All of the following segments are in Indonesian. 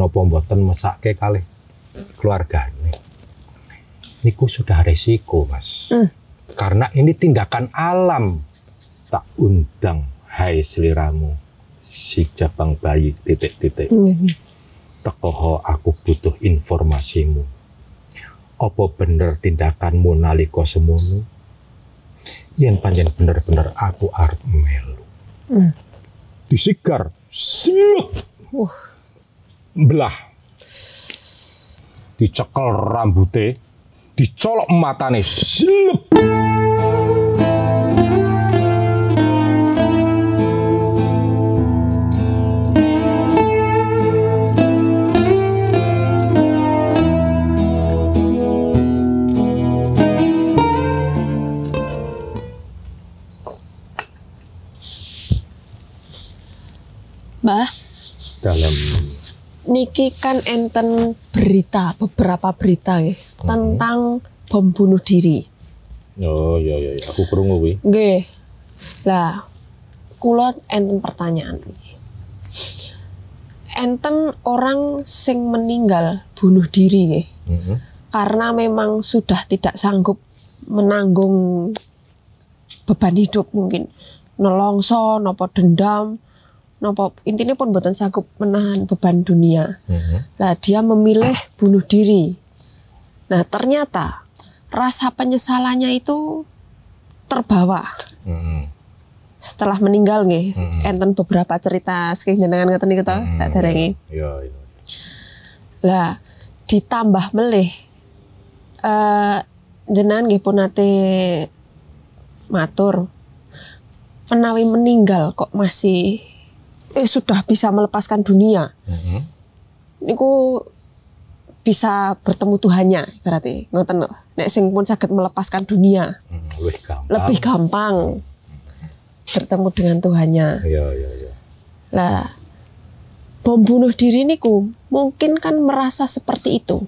nopo mboten mesake kalih keluargane. Niku sudah resiko, Mas. Hmm. Karena ini tindakan alam. Tak undang, hai seliramu, si jabang bayi titik-titik. Nggih. Tekoho aku butuh informasimu. Apa bener tindakanmu nalika semono? Yen pancen bener-bener aku arep melu. Hmm. Disigar, siap, Wah, belah. Dicekel rambute, dicolok matane, siap. Niki kan enten berita, beberapa berita nggih tentang bom bunuh diri. Oh iya iya iya. aku krungu kuwi. Nggih. Lah, kula enten pertanyaan. Enten orang sing meninggal bunuh diri nggih. Heeh. Karena memang sudah tidak sanggup menanggung beban hidup mungkin nelongso nopo dendam nopo intinya pun buatan sanggup menahan beban dunia. Nah, dia memilih bunuh diri. Nah, ternyata rasa penyesalannya itu terbawa Heeh. setelah meninggal nggih. Mm-mm. Enten beberapa cerita saking jenengan ngoten niku to, Hmm, saderenge. Iya iya. Lah, ditambah melih eh jenengan nggih pun nate matur menawi meninggal kok masih eh sudah bisa melepaskan dunia. Heeh. niku bisa bertemu Tuhannya berarti ngoten. Nek sing pun saged melepaskan dunia Hmm, Lebih gampang. lebih gampang bertemu dengan Tuhannya. Iya iya iya. Lah bom bunuh diri niku mungkin kan merasa seperti itu.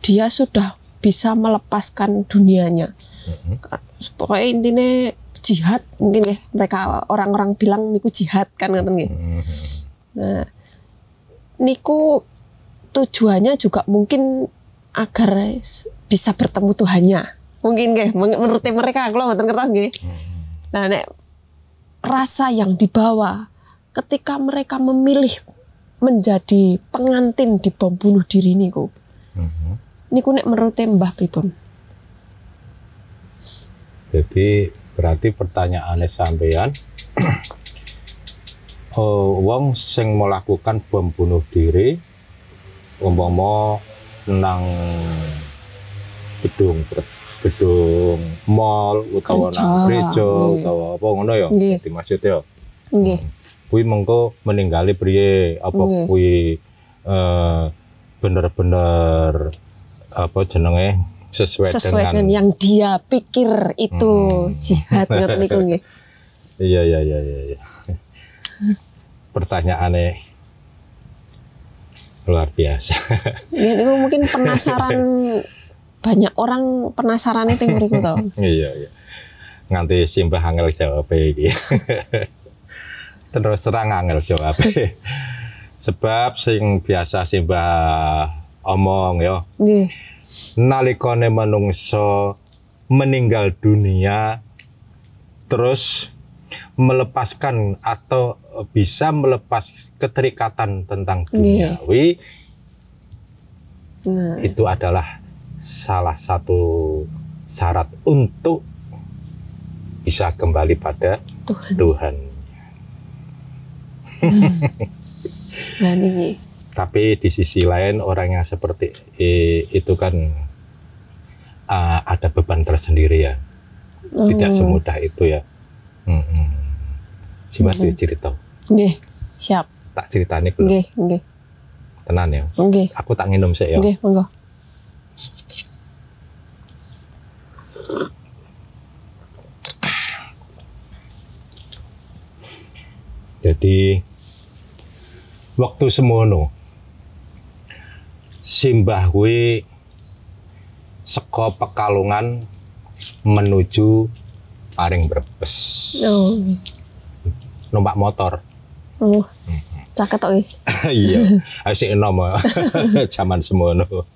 Dia sudah bisa melepaskan dunianya. Heeh. Pokoknya intinya jihad mungkin ya mereka orang-orang bilang niku jihad kan ngoten nggih. Nah, niku tujuannya juga mungkin agar bisa bertemu Tuhannya. Mungkin nggih, men- menurut mereka kalau mboten kertas nggih. Nah, nek rasa yang dibawa ketika mereka memilih menjadi pengantin di bom bunuh diri niku. Heeh. Niku nek menurut Mbah pripun? Jadi berarti pertanyaannya sampean oh, wong sing melakukan bom bunuh diri umpama nang gedung gedung mall utawa nang Gereja, utawa apa ngono ya Nggih. Jadi maksudnya Nggih. kuwi mengko meninggali priye? Apa kuwi eh, bener-bener apa jenenge sesuai, Sesuai dengan dengan yang dia pikir itu Hmm. jihad ngoten niku nggih. Iya iya iya iya. iya. Pertanyaannya luar biasa. Ya, niku mungkin penasaran banyak orang penasaran itu mriku to. iya iya. Nganti simbah angel jawab iki. Terus serang angel jawab. Sebab sing biasa simbah omong ya, Nggih. Nalikane manungsa meninggal dunia terus melepaskan atau bisa melepas keterikatan tentang Nggih. duniawi Nah, itu adalah salah satu syarat untuk bisa kembali pada Tuhan. Tuhan. Nah niki. Tapi di sisi lain orang yang seperti i- itu kan uh, ada beban tersendiri ya. Tidak Oh, semudah itu ya. Mm-mm. Si Mas Mhm. cerita, Nggih. Siap. tak ceritani dulu. Nggih, nggih. Tenan ya. Nggih. Aku tak nginum sih ya. Nggih, monggo. Jadi waktu semono simbah kuwi saka Pekalongan menuju Paring Brebes. Oh. Numpak motor. Oh. Caket iki. iya asik enom zaman semono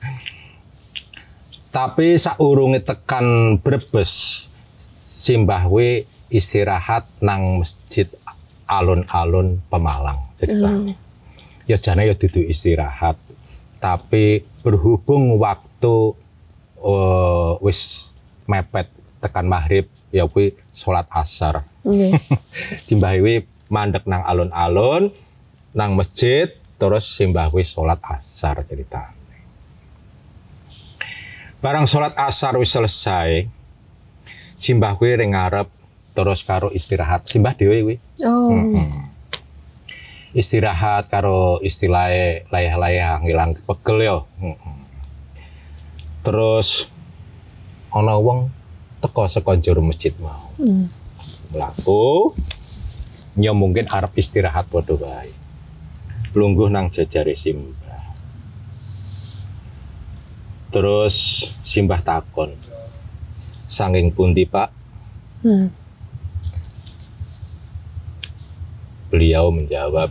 tapi saurunge tekan Brebes Simbah we istirahat nang masjid alun-alun Pemalang cerita Hmm. ya jane ya dudu istirahat tapi berhubung waktu eh, wis mepet tekan maghrib ya kuwi salat asar Nggih. Simbah mandek nang alun-alun nang masjid terus Simbah Wi salat asar cerita. Barang salat asar wis selesai, Simbah Wi ring ngarep terus karo istirahat. Simbah dhewe wi Oh. Istirahat karo istilahnya layah-layah ngilang pegel yo. Terus ana wong teko saka jero masjid mau. Hmm. mlaku ya mungkin arep istirahat padha wae lungguh nang jajare simbah terus simbah takon sanging pundi pak Hmm. beliau menjawab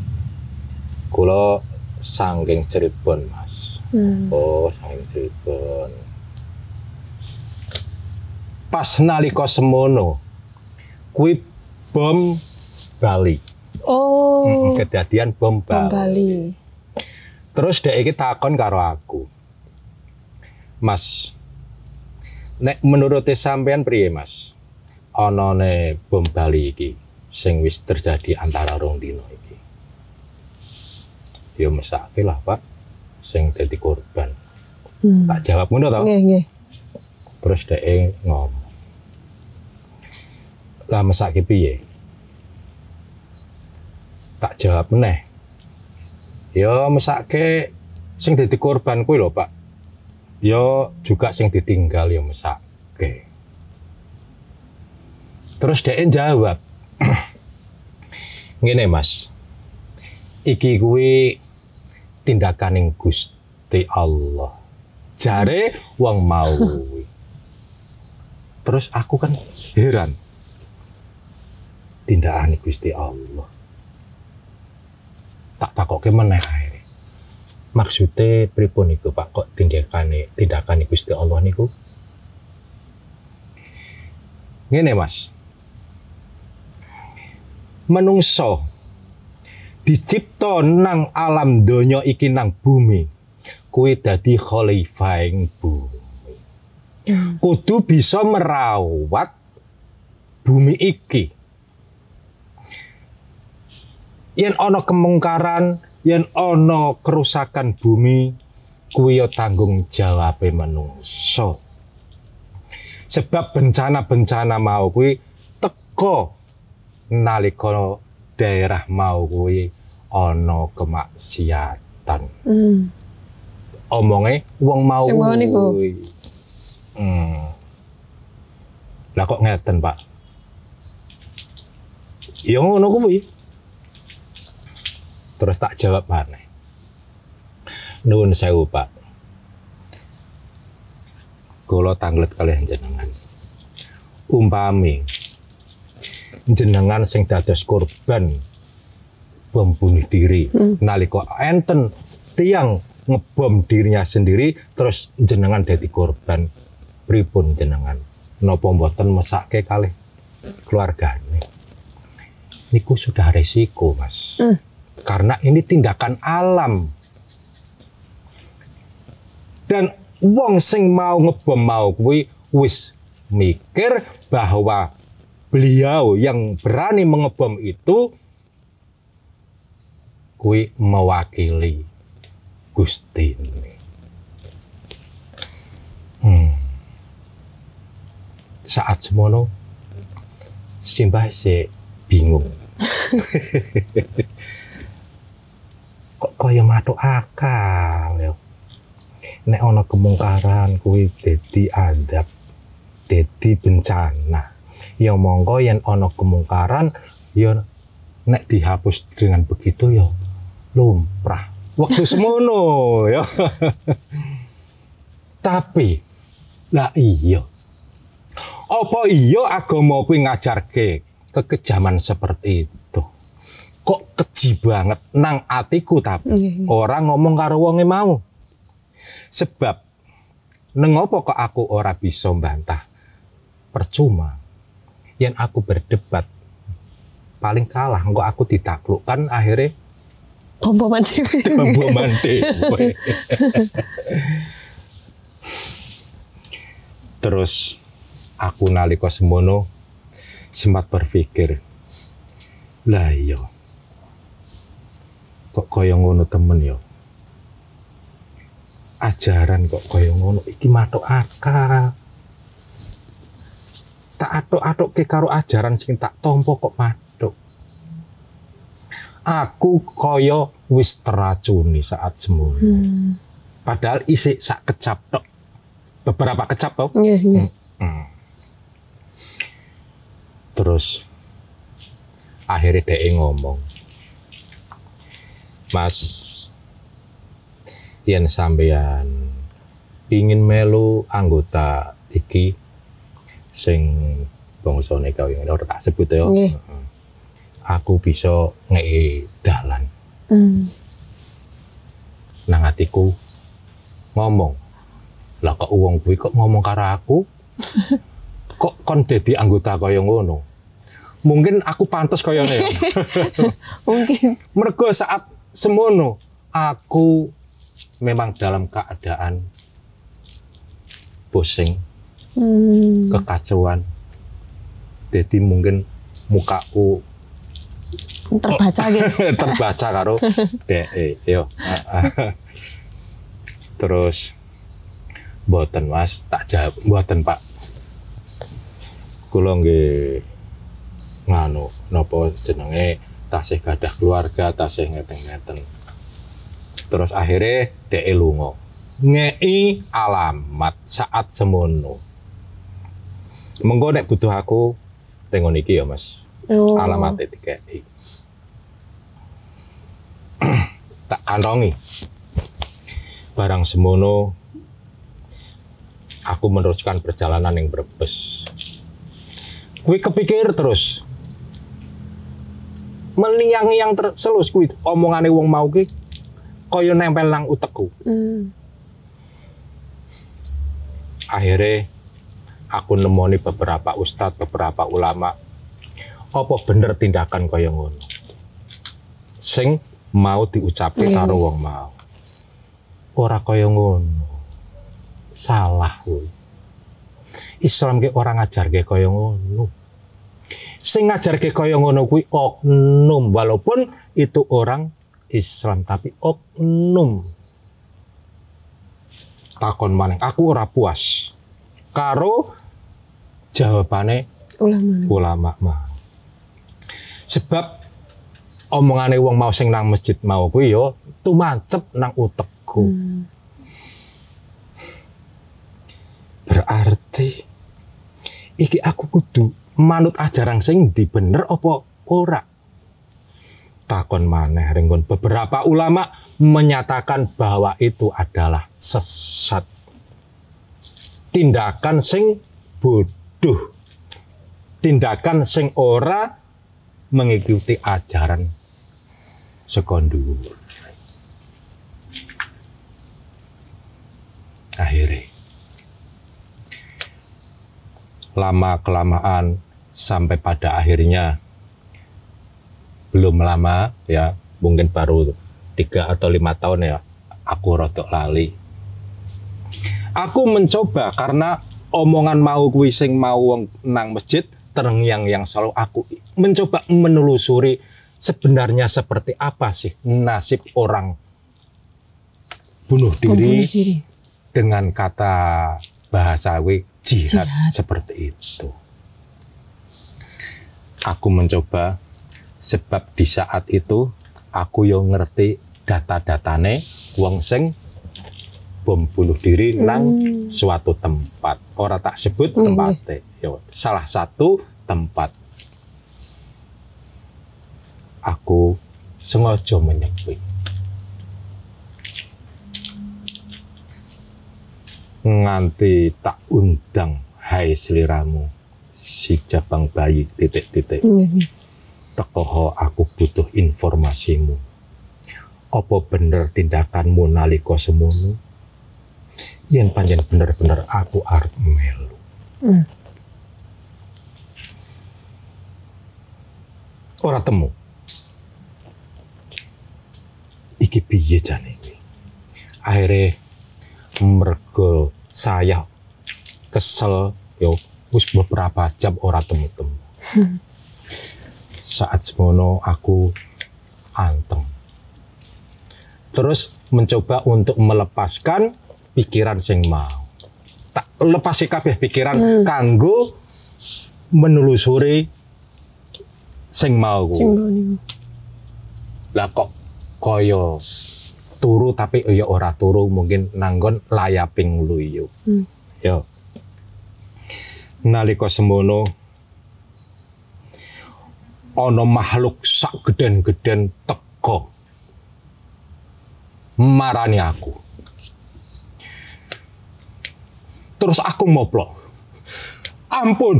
kula sanging Cirebon mas Hmm. oh sanging Cirebon pas nalika semono kuwi bom Bali Oh. Kedadian bom Bom Bali. Bali. Terus dek iki takon karo aku. Mas, nek menurut sampean priye, Mas? Ana ne bom Bali iki sing wis terjadi antara rong dino iki. Ya mesake lah, Pak. Sing dadi korban. Hmm. Tak jawab ngono to. Nggih, nggih. Terus dek ngomong. Lah mesake piye? Tak jawab meneh. Ya mesake sing dadi korban kuwi lho, Pak. Ya juga sing ditinggal ya mesake. Terus dek jawab. Ngene, Mas. Iki kuwi tindakaning Gusti Allah. Jare wong mau. Terus aku kan heran. Tindakan Gusti Allah. Tak takoke meneh ae. Maksudnya pripun iku Pak kok tindakane tindakan Gusti Allah niku? Ngene Mas. Menungso dicipta nang alam donya iki nang bumi. Kuwi dadi khalifah ing bumi. kudu bisa merawat bumi iki. Yen ana kemungkaran, yen ana kerusakan bumi, kuwi ya tanggung jawabe manungsa. Sebab bencana-bencana mau kuwi teko nalika daerah mau kuwi ana kemaksiatan. Hmm. Omonge wong mau Sing mau niku. Hmm. Lah kok ngeten, Pak? Ya ngono kuwi. Terus tak jawab maneh. Nuwun sewu, Pak. Kula tanglet kalian jenengan. Umpami jenengan sing dados korban bom bunuh diri. Hmm. nalika enten tiang ngebom dirinya sendiri terus jenengan dadi korban. Pripun jenengan? Napa mboten mesake kalih keluargane? Niku sudah resiko mas. Hmm. karena ini tindakan alam. Dan wong sing mau ngebom mau kuwi wis mikir bahwa beliau yang berani mengebom itu kuwi mewakili Gusti ini. Hmm. Saat semono Simbah si bingung. Kok kaya matuk akal ya. Nek ana kemungkaran kuwi dadi adab, dadi bencana. Ya monggo yen ana kemungkaran ya nek dihapus dengan begitu ya lumrah. Waktu semono ya. Tapi lah iya. Apa iya agama kuwi ngajarke kekejaman seperti itu? kok keji banget nang atiku tapi Nggih, nggih. orang ngomong karo wonge mau sebab nengopo kok aku ora bisa mbantah percuma yang aku berdebat paling kalah kok aku ditaklukkan akhirnya Pompo mandi. pemboman dewe. Terus aku nalika semono sempat berpikir, lah iya, kok kaya ngono temen ya. Ajaran kok kaya ngono iki matok akal. Tak atok-atok ke karo ajaran sing tak tompo kok matok. Aku kaya wis teracuni saat semono. Hmm. Padahal isi sak kecap tok. Beberapa kecap tok. Nggih, nggih. Hmm. Terus akhirnya dia ngomong, Mas, yen sampeyan ingin melu anggota iki sing bangsane kau yang ora tak sebut ya. Heeh. Aku bisa ngei dalan Hmm. nang atiku ngomong lah kok uang kuwi kok ngomong karo aku kok kon dadi anggota kaya ngono mungkin aku pantas kaya ya Mungkin. mergo saat semono aku memang dalam keadaan pusing Hmm. kekacauan. Jadi mungkin mukaku Terbaca gitu. terbaca karo DE yo. Terus mboten Mas. Tak jawab. Mboten Pak. Kula nggih nganu napa jenenge? Tasih gadah keluarga tasih ngeten-ngeten. Terus akhirnya DE lunga. Ngei alamat saat semono mengko nek butuh aku tengon iki ya Mas Oh. alamat DKI. tak kantongi. Barang semono aku meneruskan perjalanan yang berbes. Kui kepikir terus. Meliang yang terselus kui omongane wong mau ki kaya nempel nang utekku. Hmm. Akhirnya aku nemoni beberapa ustadz, beberapa ulama. Apa bener tindakan kaya ngono? Sing mau diucapke Iya. karo wong mau. Ora kaya ngono. Salah kuwi. Islam ke orang ngajarke kaya ngono. Sing ngajarke kaya ngono kuwi oknum walaupun itu orang Islam tapi oknum. Takon maneh aku ora puas karo jawabane Ulama. ulama mah. Sebab omongane wong mau sing nang masjid mau kuwi yo tumancep nang utekku. Hmm. Berarti iki aku kudu manut ajaran sing ndi bener apa ora? Takon maneh ringgon beberapa ulama menyatakan bahwa itu adalah sesat. Tindakan sing bodoh. Tindakan sing ora mengikuti ajaran sekondur. Akhirnya lama kelamaan sampai pada akhirnya belum lama ya mungkin baru tiga atau lima tahun ya aku rotok lali aku mencoba karena omongan mau kuwi sing mau wong nang masjid terngiang yang selalu aku mencoba menelusuri sebenarnya seperti apa sih nasib orang bunuh diri diri. dengan kata bahasa kuwi jihad, Jihad. seperti itu. Aku mencoba sebab di saat itu aku yo ngerti data-datane wong sing bom bunuh diri nang Hmm. suatu tempat. Ora tak sebut Nggih, tempatnya. Yo, salah satu tempat. Aku sengaja menyepi. Nganti tak undang hai seliramu si jabang bayi titik-titik. Hmm. Tekoho aku butuh informasimu. Apa bener tindakanmu nalika semono? Yen panjen bener-bener aku arep melu. Hmm. Ora temu. Iki piye jane iki? Akhirnya mergo saya kesel yo wis beberapa jam ora temu-temu. Saat semono aku anteng. Terus mencoba untuk melepaskan pikiran sing mau. Tak lepasi kabeh pikiran kanggo menelusuri sing mau. Sing lah kok koyo turu tapi ya ora turu mungkin nanggon layaping luyu Hmm. yo nalika semono ana makhluk sak geden-geden teko marani aku terus aku moplok ampun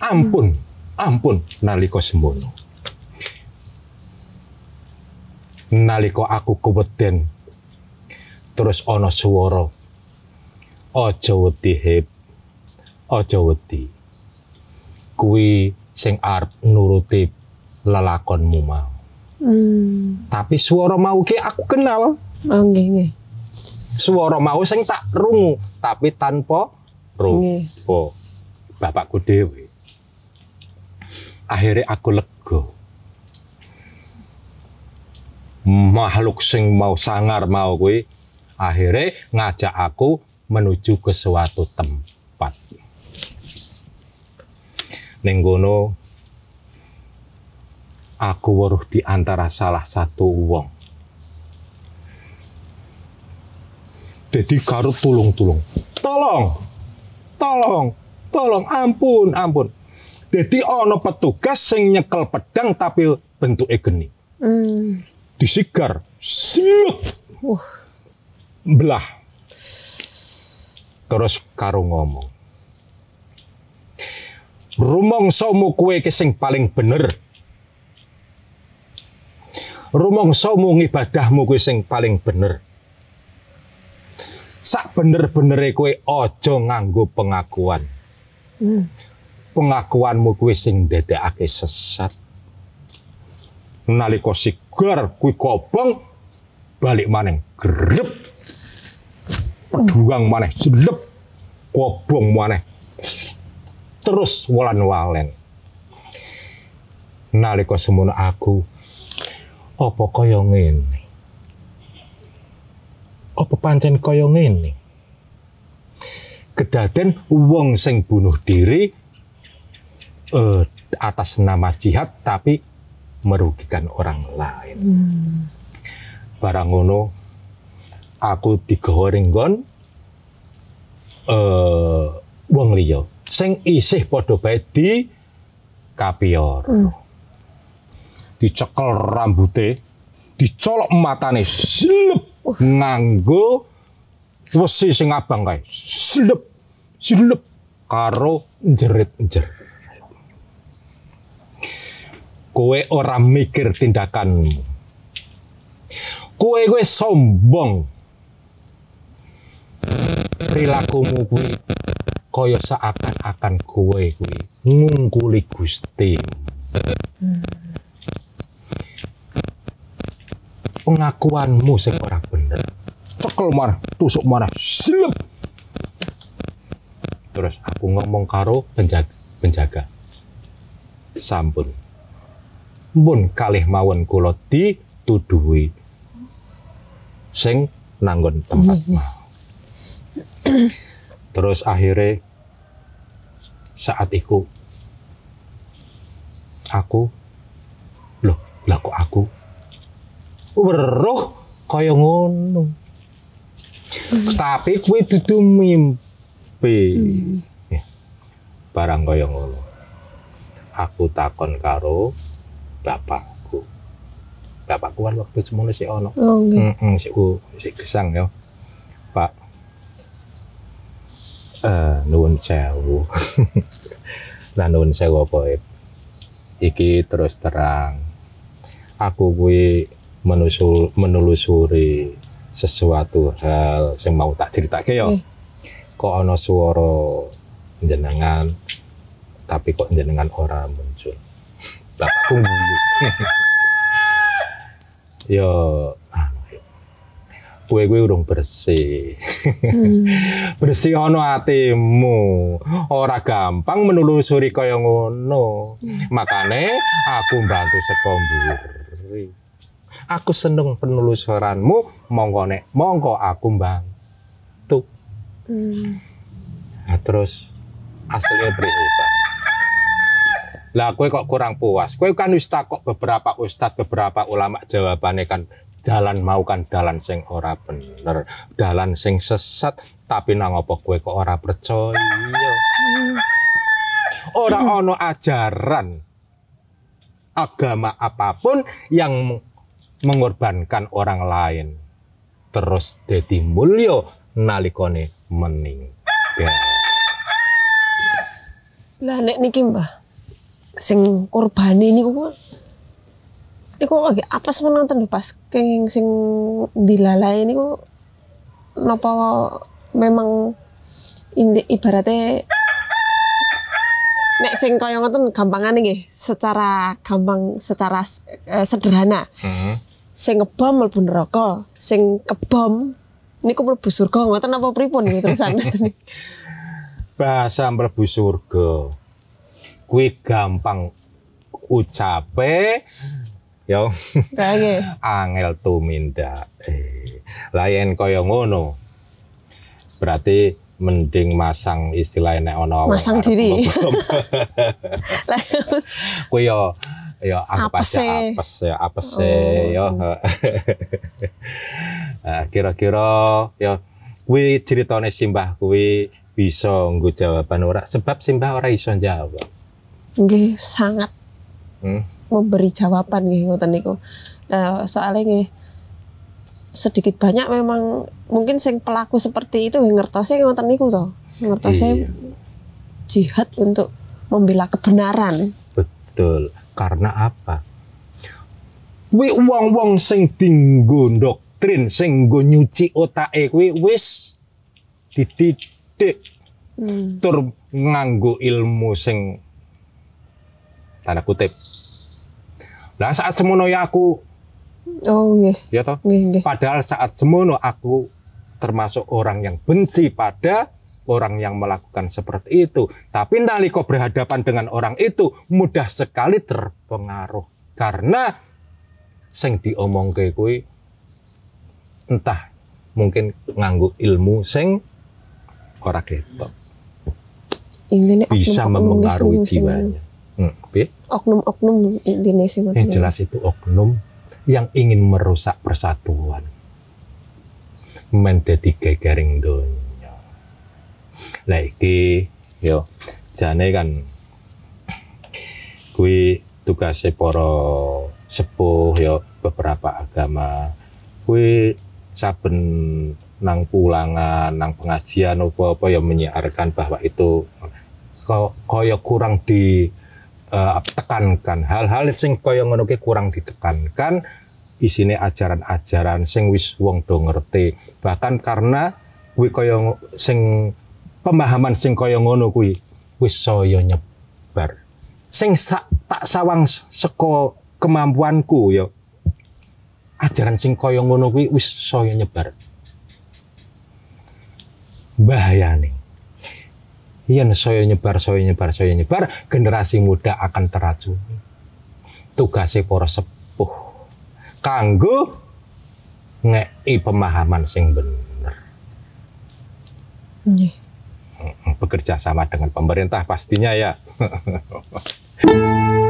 ampun ampun nalika semono nalika aku keweden terus ana swara. Aja wedi hip aja wedi. Kuwi sing arep nuruti lelakonmu mau Hmm. tapi swara mau ki aku kenal. Oh nggih nggih. swara mau sing tak rungu tapi tanpa rupa bapakku dhewe akhirnya aku lega. Makhluk sing mau sangar mau kuwi akhirnya ngajak aku menuju ke suatu tempat. Ning aku weruh di antara salah satu wong Jadi karo tulung-tulung. Tolong, tolong, tolong, ampun, ampun. Jadi ono petugas sing nyekel pedang tapi bentuknya geni. Hmm. Disigar, siuk, Wah. belah. Terus karo ngomong. Rumangsamu kowe ki sing paling bener. Rumangsamu ngibadahmu kowe sing paling bener. Sak bener-benere kowe aja nganggo pengakuan. Hmm. Pengakuanmu kuwi sing ndadekake sesat. Nalika sigar kuwi kobong balik maneng grep. Peduang maneh jelep. Kobong maneh. Terus walan-walen. Nalika semono aku apa kaya ngene? Apa pancen kaya ngene? Kedaden wong sing bunuh diri eh, atas nama jihad tapi merugikan orang lain. Barang ngono aku digawa ringgon eh wong liya sing isih padha bae di kapior. Dicekel rambute, dicolok matane, slep nganggo wesi sing abang kae. Slep, slep karo jerit-jerit. Kowe ora mikir tindakanmu. Kowe kowe sombong. Perilakumu kuwi kaya seakan-akan kowe kuwi ngungkuli Gusti. Pengakuanmu sing ora bener. Cekel marah, tusuk marah, slep. Terus aku ngomong karo penjaga, penjaga. Sampun. Mun kalih mawon kula dituduhi sing nanggon tempat mau. Terus akhirnya saat itu aku loh lah kok aku weruh kaya ngono. Tapi kuwi dudu mimpi. Ya, Barang kaya ngono. Aku takon karo bapakku. Bapakku kan waktu semono sih ono. Oh. Heeh, si U, si gesang ya. Pak. Eh, nuwun sewu. Lah nuwun sewu apa? Iki terus terang aku kuwi menusul menelusuri sesuatu hal yang mau tak ceritake ya. Hmm. Kok ana swara jenengan tapi kok jenengan ora muncul. Bapakku guyu. ya anu, kue kue urung bersih Hmm. bersih ono atimu ora gampang menelusuri kaya ngono makane aku bantu saka mburi aku seneng penelusuranmu. Monggo nek monggo aku bantu Hmm. nah, terus aslinya priye Pak lah kue kok kurang puas? Kue kan wis takok beberapa ustadz beberapa ulama jawabannya kan dalan mau kan dalan sing ora bener dalan sing sesat tapi nang apa kue kok ora percaya? Ora ono ajaran agama apa pun yang mengorbankan orang lain. Terus dadi mulya nalikane meninggal. Lah nek niki Mbah sing korbani niku kok niku lagi apa sih nonton lho pas. Keng sing dilalai niku napa memang indi, ibaratnya nek sing kaya ngoten gampangane nggih secara gampang secara eh, sederhana. Hmm. Sing ngebom mlebu neraka sing kebom niku mlebu surga. Ngoten apa pripun nggih terusan? Bahasa mlebu surga. Kuwi gampang ucape. Yo. Angel tumindak eh lah yen kaya ngono berarti mending masang istilahnya nek ana Masang diri. kuwi yo yo anggap Apese. aja apes ya apes Oh, yo Nah, kira-kira yo kuwi ceritane Simbah kuwi bisa nggo jawaban ora sebab Simbah ora iso jawab nggih sangat hmm? memberi jawaban nggih ngoten niku. Nah, soalnya nggih sedikit banyak memang mungkin sing pelaku seperti itu ngertosnya ngoten niku to. Ngertosnya Iya. jihad untuk membela kebenaran. Betul. Karena apa? Kuwi wong-wong sing dinggo doktrin, sing nggo nyuci otake kuwi wis dididik Hmm. tur nganggo ilmu sing tanda kutip. Lah saat semono ya aku Oh nggih, ya toh. nggih nggih. Padahal saat semono aku termasuk orang yang benci pada orang yang melakukan seperti itu. Tapi nalika berhadapan dengan orang itu mudah sekali terpengaruh karena sing diomongke kuwi entah mungkin nganggo ilmu sing ora ketok Intine bisa mempengaruhi jiwanya. Hmm? Oknum-oknum ngoten. Yang jelas itu oknum yang ingin merusak persatuan. Menjadi gegaring donya. Lah iki yo jane kan kuwi tugasnya para sepuh yo beberapa agama. Kuwi saben nang pulangan nang pengajian apa-apa ya menyiarkan bahwa itu kaya kurang di eh, tekankan. Hal-hal sing kaya ngono kurang ditekankan isine ajaran-ajaran sing wis wong do ngerti. Bahkan karena kuwi kaya sing pemahaman sing kaya ngono kuwi wis saya nyebar. Sing sa- tak sawang s- saka kemampuanku ya. Ajaran sing kaya ngono kuwi wis saya nyebar. Bahayane. Yen saya nyebar saya nyebar saya nyebar generasi muda akan teracuni. Tugasnya para sepuh. Kanggo ngei pemahaman sing bener. Nggih bekerja sama dengan pemerintah pastinya ya.